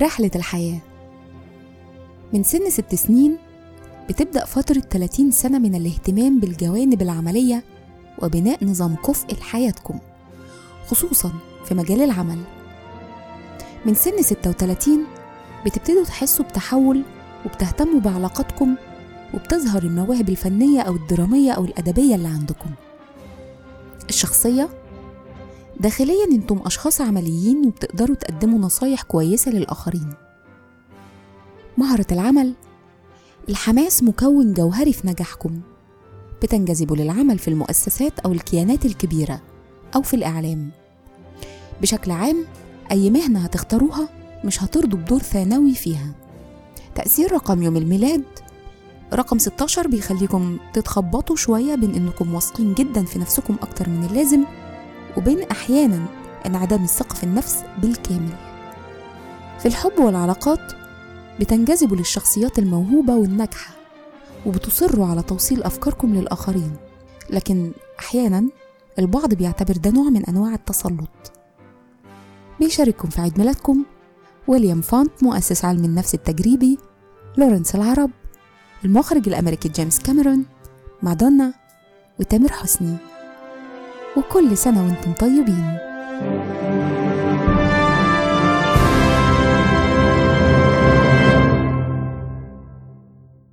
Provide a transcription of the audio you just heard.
رحلة الحياة. من سن ست سنين بتبدأ فترة 30 سنة من الاهتمام بالجوانب العملية وبناء نظام كفء لحياتكم خصوصا في مجال العمل. من سن 36 بتبتدوا تحسوا بتحول وبتهتموا بعلاقاتكم وبتظهر المواهب الفنية أو الدرامية أو الأدبية اللي عندكم. الشخصية داخليا أنتم أشخاص عمليين وبتقدروا تقدموا نصايح كويسة للآخرين. مهرة العمل. الحماس مكون جوهري في نجاحكم. بتنجذبوا للعمل في المؤسسات أو الكيانات الكبيرة أو في الإعلام. بشكل عام أي مهنة هتختاروها مش هترضوا بدور ثانوي فيها. تأثير رقم يوم الميلاد. رقم 16 بيخليكم تتخبطوا شوية بين إنكم واثقين جدا في نفسكم أكتر من اللازم وبين أحيانا انعدام الثقة في النفس بالكامل. في الحب والعلاقات بتنجذبوا للشخصيات الموهوبة والناجحة وبتصروا على توصيل أفكاركم للآخرين. لكن أحيانا البعض بيعتبر ده نوع من أنواع التسلط. بيشارككم في عيد ميلادكم ويليام فونت مؤسس علم النفس التجريبي لورنس العرب المخرج الأمريكي جيمس كاميرون مادونا وتامر حسني. وكل سنة وأنتم طيبين.